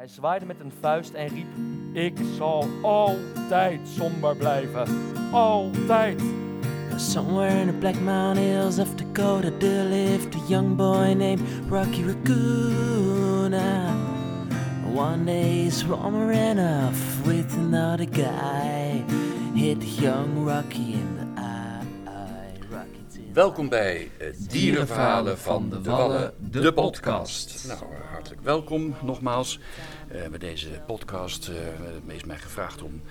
Hij zwaaide met een vuist en riep: Ik zal altijd somber blijven. Altijd. Somewhere in the Black Mountain Hills of Dakota, there lived a young boy named Rocky Raccoon. One day his ran off with another guy. Hit young Rocky in the Welkom bij eh, Dierenverhalen van de Wallen, de podcast. Nou, hartelijk welkom nogmaals eh, bij deze podcast. eh, het is mij gevraagd om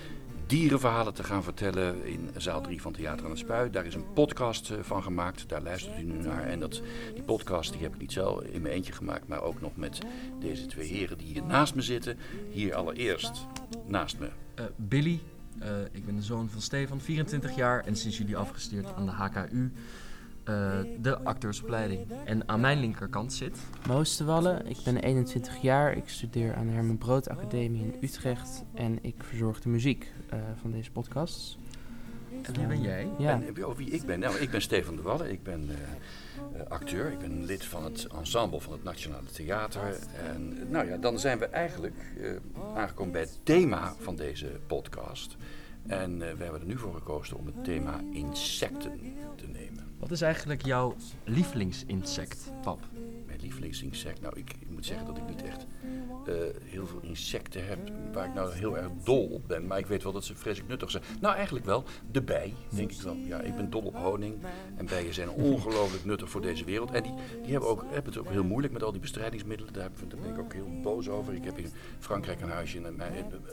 dierenverhalen te gaan vertellen in zaal 3 van Theater aan het Spui. Daar is een podcast van gemaakt, daar luistert u nu naar. En dat, die podcast die heb ik niet zelf in mijn eentje gemaakt, maar ook nog met deze twee heren die hier naast me zitten. Hier allereerst naast me. Billy, ik ben de zoon van Stefan, 24 jaar en sinds jullie afgestudeerd aan de HKU, eh, de acteursopleiding. En aan mijn linkerkant zit. Moos de Wallen, ik ben 21 jaar. Ik studeer aan de Herman Brood Academie in Utrecht. En ik verzorg de muziek eh, van deze podcast. En wie ben jij? Ja, En oh, wie ik ben? Nou, ik ben Stefan de Wallen. Ik ben eh, eh, acteur. Ik ben lid van het ensemble van het Nationale Theater. En eh, nou ja, dan zijn we eigenlijk eh, aangekomen bij het thema van deze podcast. En eh, we hebben er nu voor gekozen om het thema insecten te nemen. Wat is eigenlijk jouw lievelingsinsect, pap? Lievelingsinsect. Nou, ik, ik moet zeggen dat ik niet echt eh, heel veel insecten heb waar ik nou heel erg dol op ben. Maar ik weet wel dat ze vreselijk nuttig zijn. Nou, eigenlijk wel. De bij, denk ik wel. Ja, ik ben dol op honing. En bijen zijn ongelooflijk nuttig voor deze wereld. En die, die hebben, ook, hebben het ook heel moeilijk met al die bestrijdingsmiddelen. Daar, ben ik ook heel boos over. Ik heb in Frankrijk een huisje en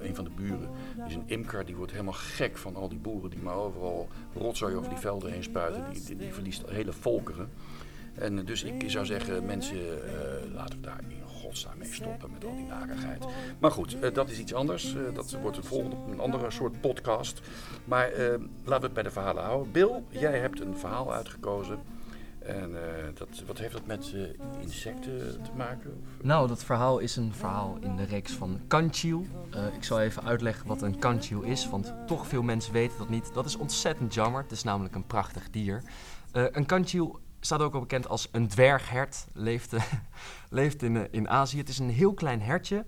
een van de buren is een imker. Die wordt helemaal gek van al die boeren die maar overal rotzooi over die velden heen spuiten. Die, die, die verliest hele volkeren. En dus ik zou zeggen, mensen, eh, laten we daar in godsnaam mee stoppen met al die narigheid. Maar goed, eh, dat is iets anders. Eh, dat wordt een volgende, een andere soort podcast. Maar laten we het bij de verhalen houden. Bill, jij hebt een verhaal uitgekozen. En dat, wat heeft dat met insecten te maken? Of- Nou, dat verhaal is een verhaal in de reeks van Kanchiel. Ik zal even uitleggen wat een Kanchiel is, want toch veel mensen weten dat niet. Dat is ontzettend jammer, het is namelijk een prachtig dier. Een Kanchiel staat ook al bekend als een dwerghert, leeft, eh, leeft in, eh, in Azië. Het is een heel klein hertje.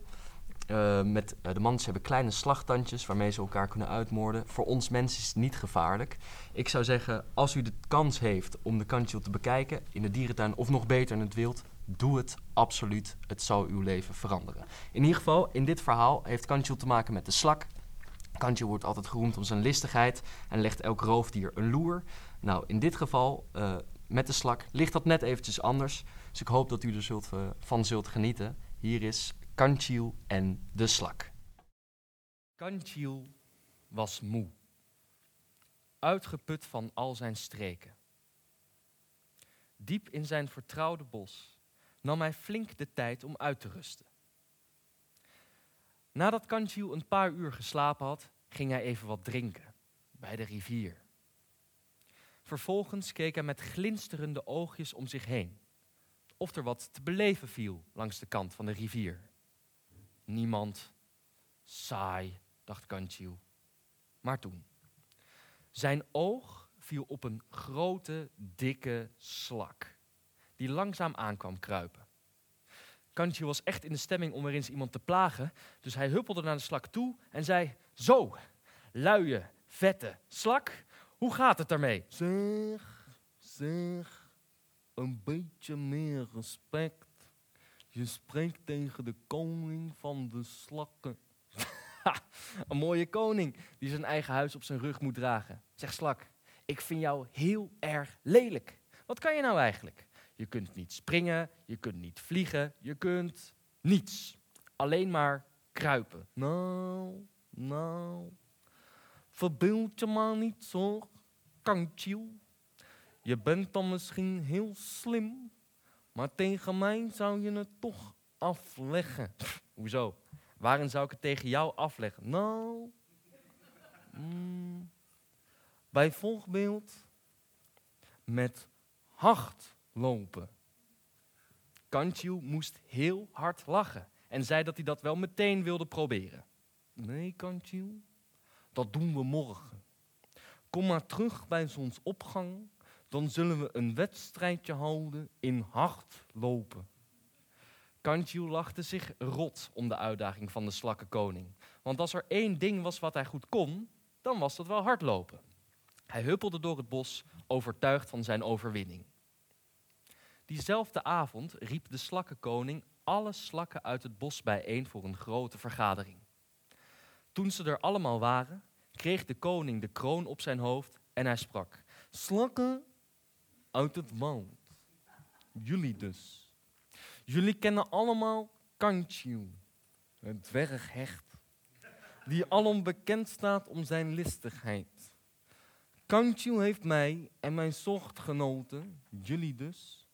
Eh, met, de mannen hebben kleine slagtandjes waarmee ze elkaar kunnen uitmoorden. Voor ons mensen is het niet gevaarlijk. Ik zou zeggen, als u de kans heeft om de Kanchiel te bekijken in de dierentuin of nog beter in het wild, doe het absoluut. Het zal uw leven veranderen. In ieder geval, in dit verhaal heeft Kanchiel te maken met de slak. Kanchiel wordt altijd geroemd om zijn listigheid en legt elk roofdier een loer. Nou, in dit geval, met de slak, ligt dat net eventjes anders. Dus ik hoop dat u er zult, eh, van zult genieten. Hier is Kanchiel en de slak. Kanchiel was moe. Uitgeput van al zijn streken. Diep in zijn vertrouwde bos nam hij flink de tijd om uit te rusten. Nadat Kanchiel een paar uur geslapen had, ging hij even wat drinken bij de rivier. Vervolgens keek hij met glinsterende oogjes om zich heen, of er wat te beleven viel langs de kant van de rivier. Niemand. Saai, dacht Kanchiel. Maar toen. Zijn oog viel op een grote, dikke slak. Die langzaam aankwam kruipen. Kanchiel was echt in de stemming om weer eens iemand te plagen. Dus hij huppelde naar de slak toe en zei: Zo, luie, vette slak, hoe gaat het daarmee? Zeg, zeg, een beetje meer respect. Je spreekt tegen de koning van de slakken. Een mooie koning die zijn eigen huis op zijn rug moet dragen. Zeg slak, ik vind jou heel erg lelijk. Wat kan je nou eigenlijk? Je kunt niet springen, je kunt niet vliegen, je kunt niets. Alleen maar kruipen. Nou, nou. Verbeeld je maar niet zo, kankjiel. Je bent dan misschien heel slim, maar tegen mij zou je het toch afleggen. Hoezo? Waarin zou ik het tegen jou afleggen? Nou, mm, bijvoorbeeld met hard lopen. Kanchiel moest heel hard lachen en zei dat hij dat wel meteen wilde proberen. Nee, Kanchiel, dat doen we morgen. Kom maar terug bij zonsopgang, dan zullen we een wedstrijdje houden in hard lopen. Kantjil lachte zich rot om de uitdaging van de slakkenkoning. Want als er één ding was wat hij goed kon, dan was dat wel hardlopen. Hij huppelde door het bos, overtuigd van zijn overwinning. Diezelfde avond riep de slakkenkoning alle slakken uit het bos bijeen voor een grote vergadering. Toen ze er allemaal waren, kreeg de koning de kroon op zijn hoofd en hij sprak: Slakken uit het woud. Jullie dus. Jullie kennen allemaal Kantjiel, het dwerghecht, die alom bekend staat om zijn listigheid. Kantjiel heeft mij en mijn sochtgenoten, jullie dus,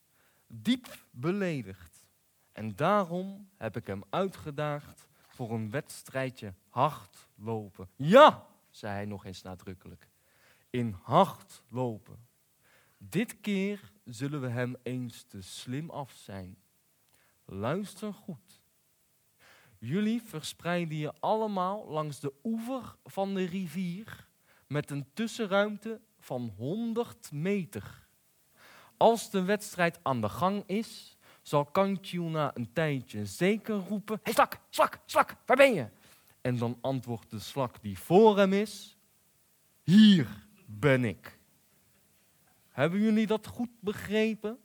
diep beledigd. En daarom heb ik hem uitgedaagd voor een wedstrijdje hardlopen. Ja, zei hij nog eens nadrukkelijk. In hardlopen. Dit keer zullen we hem eens te slim af zijn. Luister goed. Jullie verspreiden je allemaal langs de oever van de rivier met een tussenruimte van 100 meter. Als de wedstrijd aan de gang is, zal Kantjil na een tijdje zeker roepen: Hé slak, slak, slak, waar ben je? En dan antwoordt de slak die voor hem is: Hier ben ik. Hebben jullie dat goed begrepen?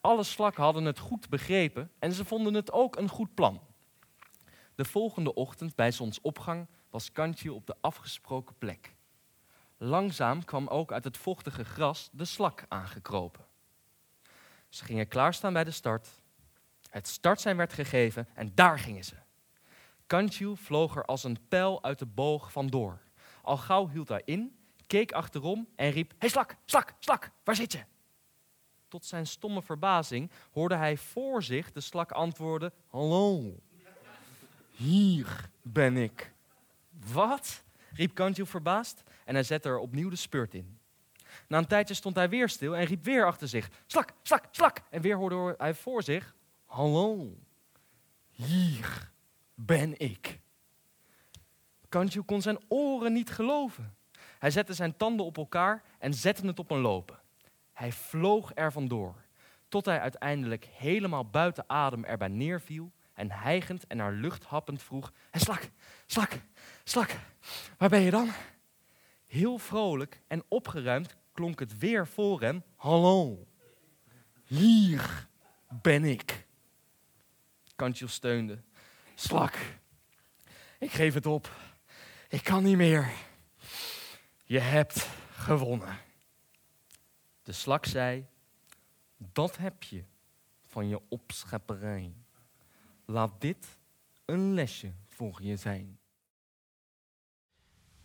Alle slakken hadden het goed begrepen en ze vonden het ook een goed plan. De volgende ochtend bij zonsopgang was Kantje op de afgesproken plek. Langzaam kwam ook uit het vochtige gras de slak aangekropen. Ze gingen klaarstaan bij de start. Het startsein werd gegeven en daar gingen ze. Kantje vloog er als een pijl uit de boog vandoor. Al gauw hield hij in, keek achterom en riep: Hé slak, slak, slak, waar zit je? Tot zijn stomme verbazing hoorde hij voor zich de slak antwoorden: Hallo, hier ben ik. Wat? riep Kantje verbaasd en hij zette er opnieuw de spurt in. Na een tijdje stond hij weer stil en riep weer achter zich: Slak, slak, slak. En weer hoorde hij voor zich: Hallo, hier ben ik. Kantje kon zijn oren niet geloven. Hij zette zijn tanden op elkaar en zette het op een lopen. Hij vloog er vandoor, tot hij uiteindelijk helemaal buiten adem erbij neerviel en hijgend en naar lucht happend vroeg: slak, slak, slak, waar ben je dan? Heel vrolijk en opgeruimd klonk het weer voor hem: Hallo, hier ben ik. Kantje steunde: Slak, ik geef het op. Ik kan niet meer. Je hebt gewonnen. De slak zei: Dat heb je van je opschepperij. Laat dit een lesje voor je zijn.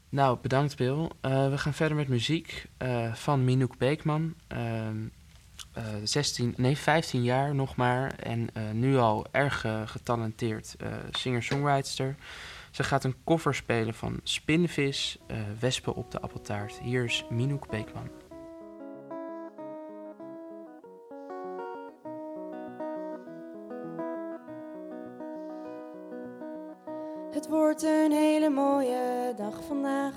Nou, bedankt Bill. Uh, we gaan verder met muziek uh, van Minouk Beekman. Uh, 16, nee, 15 jaar nog maar en uh, nu al erg getalenteerd singer-songwriter. Ze gaat een cover spelen van Spinvis, Wespen op de appeltaart. Hier is Minouk Beekman. Het wordt een hele mooie dag vandaag.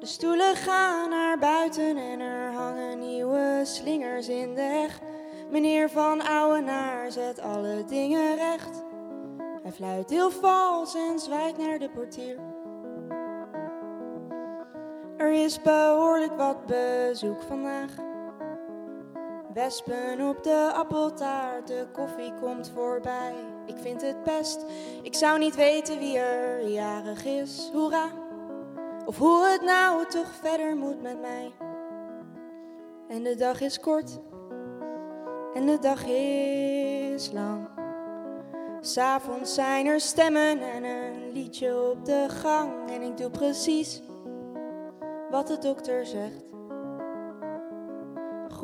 De stoelen gaan naar buiten en er hangen nieuwe slingers in de heg. Meneer van Ouwenaar zet alle dingen recht. Hij fluit heel vals en zwaait naar de portier. Er is behoorlijk wat bezoek vandaag. Wespen op de appeltaart, de koffie komt voorbij. Ik vind het best, ik zou niet weten wie er jarig is. Hoera! Of hoe het nou toch verder moet met mij. En de dag is kort, en de dag is lang. S'avonds zijn er stemmen en een liedje op de gang. En ik doe precies wat de dokter zegt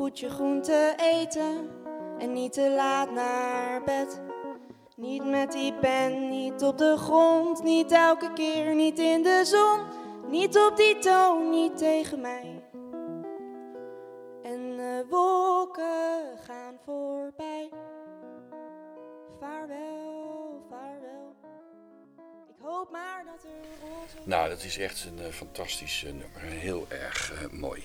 goed je groente eten en niet te laat naar bed. Niet met die pen, niet op de grond, niet elke keer, niet in de zon, niet op die toon, niet tegen mij. Wolken gaan voorbij. Vaarwel, vaarwel. Ik hoop maar dat er roze Nou, dat is echt een eh, fantastisch eh, nummer. Heel erg eh, mooi.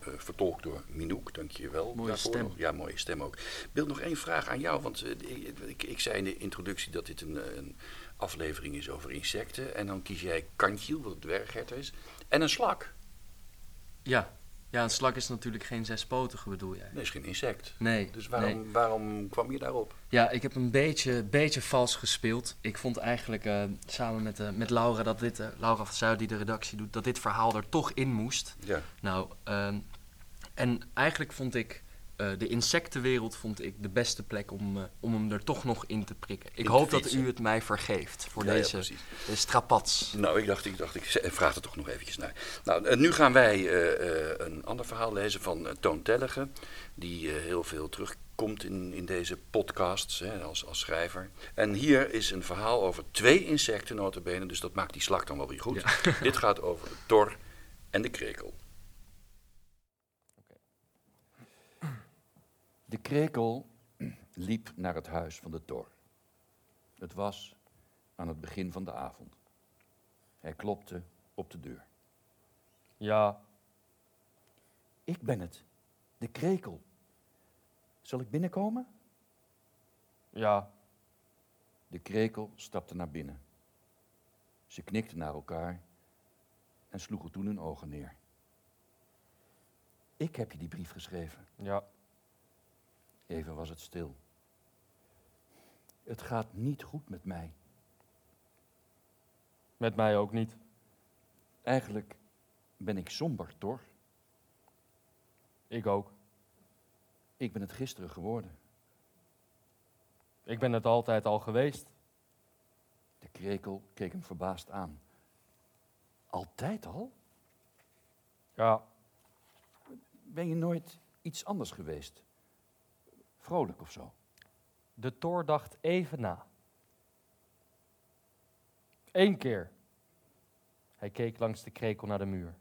Vertolkt door Minouk, dank je wel. Mooie daarvoor stem. nog. Ja, mooie stem ook. Bill, nog één vraag aan jou. Want ik, ik, ik zei in de introductie dat dit een, een aflevering is over insecten. En dan kies jij kantjiel, wat een dwergherter is. En een slak. Ja. Ja, een slak is natuurlijk geen zespotige, bedoel jij? Nee, is geen insect. Nee. Dus waarom, nee. waarom kwam je daarop? Ja, ik heb een beetje, beetje vals gespeeld. Ik vond eigenlijk eh, samen met, eh, met Laura, dat dit, eh, Laura van Zuid die de redactie doet, dat dit verhaal er toch in moest. Ja. Nou, ehm, en eigenlijk vond ik eh, de insectenwereld vond ik de beste plek om, eh, om hem er toch nog in te prikken. Ik hoop dat u het mij vergeeft voor Ja, ja, deze, deze strapats. Nou, ik dacht, ik dacht, ik vraag er toch nog eventjes naar. Nou, eh, nu gaan wij een ander verhaal lezen van Toon Tellige, die heel veel terugkomt in, in deze podcasts hè, als, als schrijver. En hier is een verhaal over twee insecten, notabene, dus dat maakt die slak dan wel weer goed. Dit gaat over de tor en de krekel. De krekel liep naar het huis van de tor. Het was aan het begin van de avond. Hij klopte op de deur. Ja, Ik ben het, de krekel. Zal ik binnenkomen? ja, De krekel stapte naar binnen. Ze knikten naar elkaar en sloegen toen hun ogen neer. Ik heb je die brief geschreven. ja. Even was het stil. Het gaat niet goed met mij. Met mij ook niet. Eigenlijk ben ik somber, Tor. Ik ook. Ik ben het gisteren geworden. Ik ben het altijd al geweest. De krekel keek hem verbaasd aan. Altijd al? Ja, Ben je nooit iets anders geweest? Vrolijk of zo? de Tor dacht even na. Eén keer. Hij keek langs de krekel naar de muur.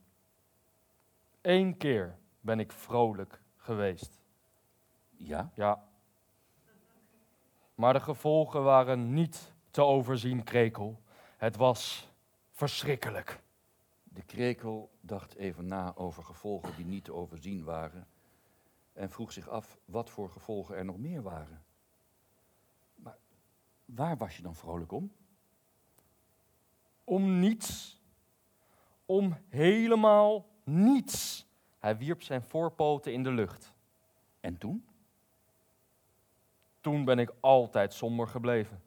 Eén keer ben ik vrolijk geweest. Ja? Ja. Maar de gevolgen waren niet te overzien, krekel. Het was verschrikkelijk. De krekel dacht even na over gevolgen die niet te overzien waren en vroeg zich af wat voor gevolgen er nog meer waren. Maar waar was je dan vrolijk om? Om niets. Om helemaal niets. Hij wierp zijn voorpoten in de lucht. En toen? Toen ben ik altijd somber gebleven.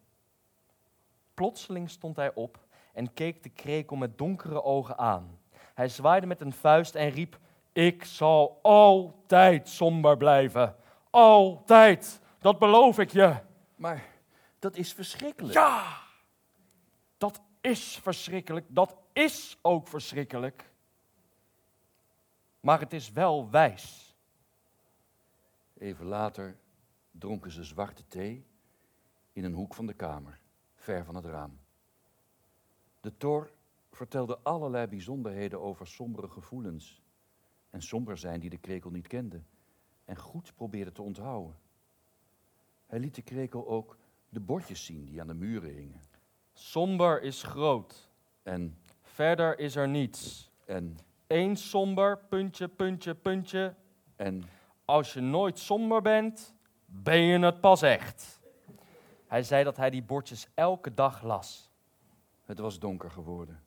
Plotseling stond hij op en keek de krekel met donkere ogen aan. Hij zwaaide met een vuist en riep: Ik zal altijd somber blijven. Altijd. Dat beloof ik je. Maar dat is verschrikkelijk. Ja! Dat is verschrikkelijk. Dat is ook verschrikkelijk. Maar het is wel wijs. Even later dronken ze zwarte thee in een hoek van de kamer, ver van het raam. De Tor vertelde allerlei bijzonderheden over sombere gevoelens en somber zijn die de krekel niet kende en goed probeerde te onthouden. Hij liet de krekel ook de bordjes zien die aan de muren hingen. Somber is groot. En, Verder is er niets. en, Eén somber, puntje, puntje, puntje. en Als je nooit somber bent, ben je het pas echt. Hij zei dat hij die bordjes elke dag las. het was donker geworden.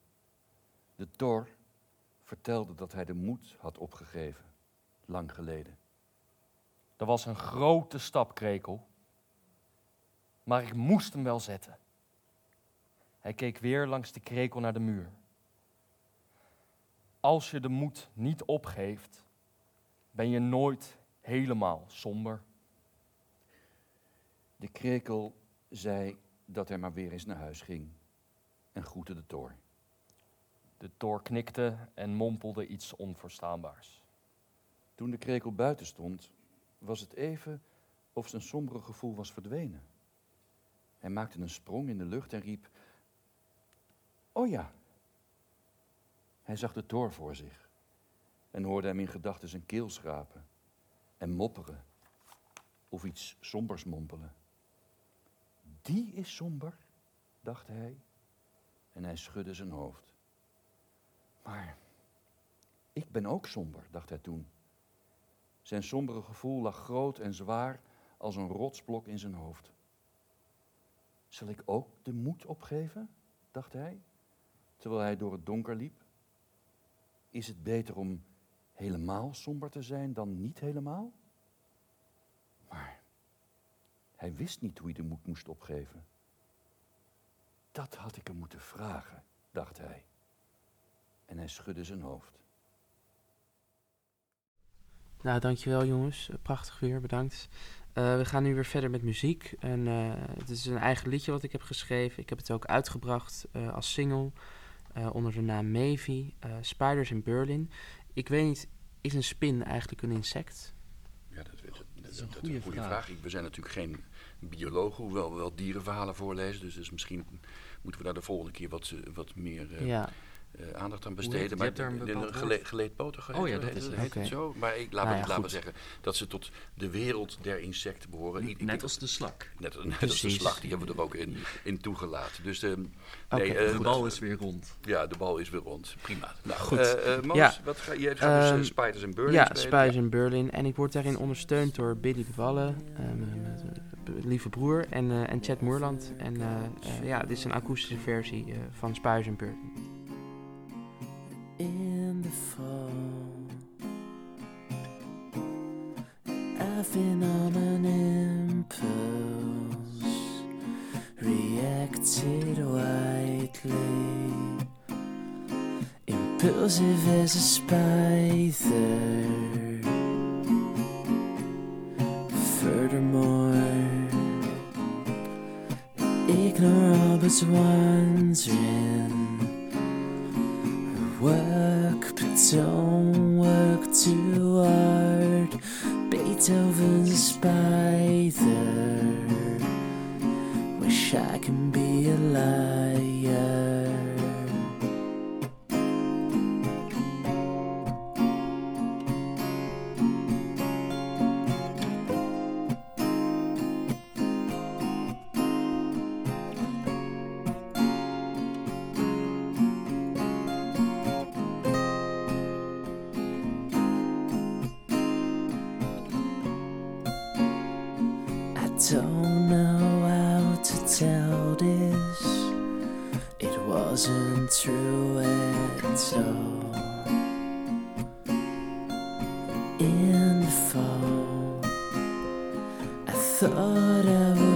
De Tor vertelde dat hij de moed had opgegeven, lang geleden. Dat was een grote stap, krekel. Maar ik moest hem wel zetten. Hij keek weer langs de krekel naar de muur. Als je de moed niet opgeeft, ben je nooit helemaal somber. De krekel zei dat hij maar weer eens naar huis ging en groette de Tor. De Thor knikte en mompelde iets onverstaanbaars. Toen de krekel buiten stond, was het even of zijn sombere gevoel was verdwenen. Hij maakte een sprong in de lucht en riep: Oh ja. Hij zag de Tor voor zich en hoorde hem in gedachten zijn keel schrapen en mopperen of iets sombers mompelen. Die is somber, dacht hij en hij schudde zijn hoofd. Maar ik ben ook somber, dacht hij toen. Zijn sombere gevoel lag groot en zwaar als een rotsblok in zijn hoofd. Zal ik ook de moed opgeven? dacht hij, terwijl hij door het donker liep. Is het beter om helemaal somber te zijn dan niet helemaal? Maar hij wist niet hoe hij de moed moest opgeven. Dat had ik hem moeten vragen, dacht hij. En hij schudde zijn hoofd. Nou, dankjewel jongens. Eh, Prachtig weer, bedankt. Eh, we gaan nu weer verder met muziek. En, eh, het is een eigen liedje wat ik heb geschreven. Ik heb het ook uitgebracht eh, als single eh, onder de naam Mavie. eh, Spiders in Berlin. Ik weet niet, is een spin eigenlijk een insect? Ja, dat, dat, dat, is een dat goede goede vraag. vraag. Ik- We zijn natuurlijk geen biologen, hoewel we wel dierenverhalen voorlezen. Dus, dus misschien moeten we daar de volgende keer wat, wat meer eh, ja. Eh, aandacht aan Je besteden. hebt daar een de- de- gele, woord? geleedpotige Oh ja, dat is het, zo. Maar ik, laten, Nou ja, zeggen dat ze tot de wereld der insecten behoren. Net als de slak. net, net als de slag, die hebben we er ook in, in toegelaten. Dus eh, Oké, nee, eh, De bal is weer rond. Ja, de bal is weer rond. Prima. Nou, Goed. eh, Ja. wat ga, je gaat dus Ehm, eh, Spiders in Berlin Ja, spelen. Spiders in Berlin. En ik word daarin ondersteund door Billy de Wallen, eh, mijn lieve broer, en, en Chad Moerland. En ja, dit is een akoestische versie van Spiders in Berlin. In the fall. I've been on an impulse Reacted widely. Impulsive as a spider. Furthermore Ignore all but wondering In the fall, I thought I would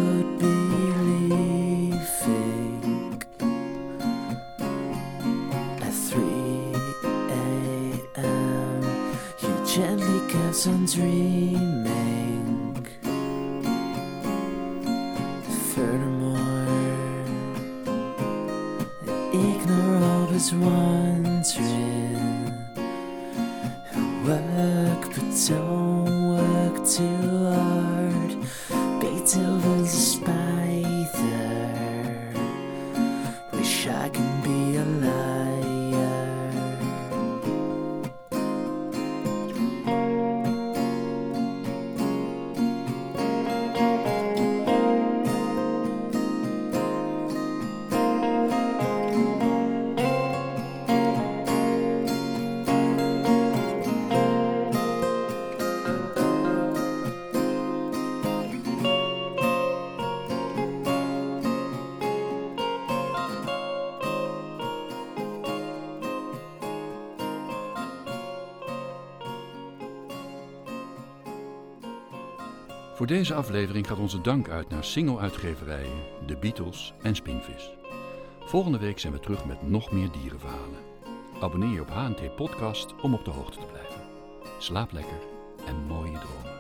Voor deze aflevering gaat onze dank uit naar single-uitgeverijen, de Beatles en Spinvis. Volgende week zijn we terug met nog meer dierenverhalen. Abonneer je op HNT Podcast om op de hoogte te blijven. Slaap lekker en mooie dromen.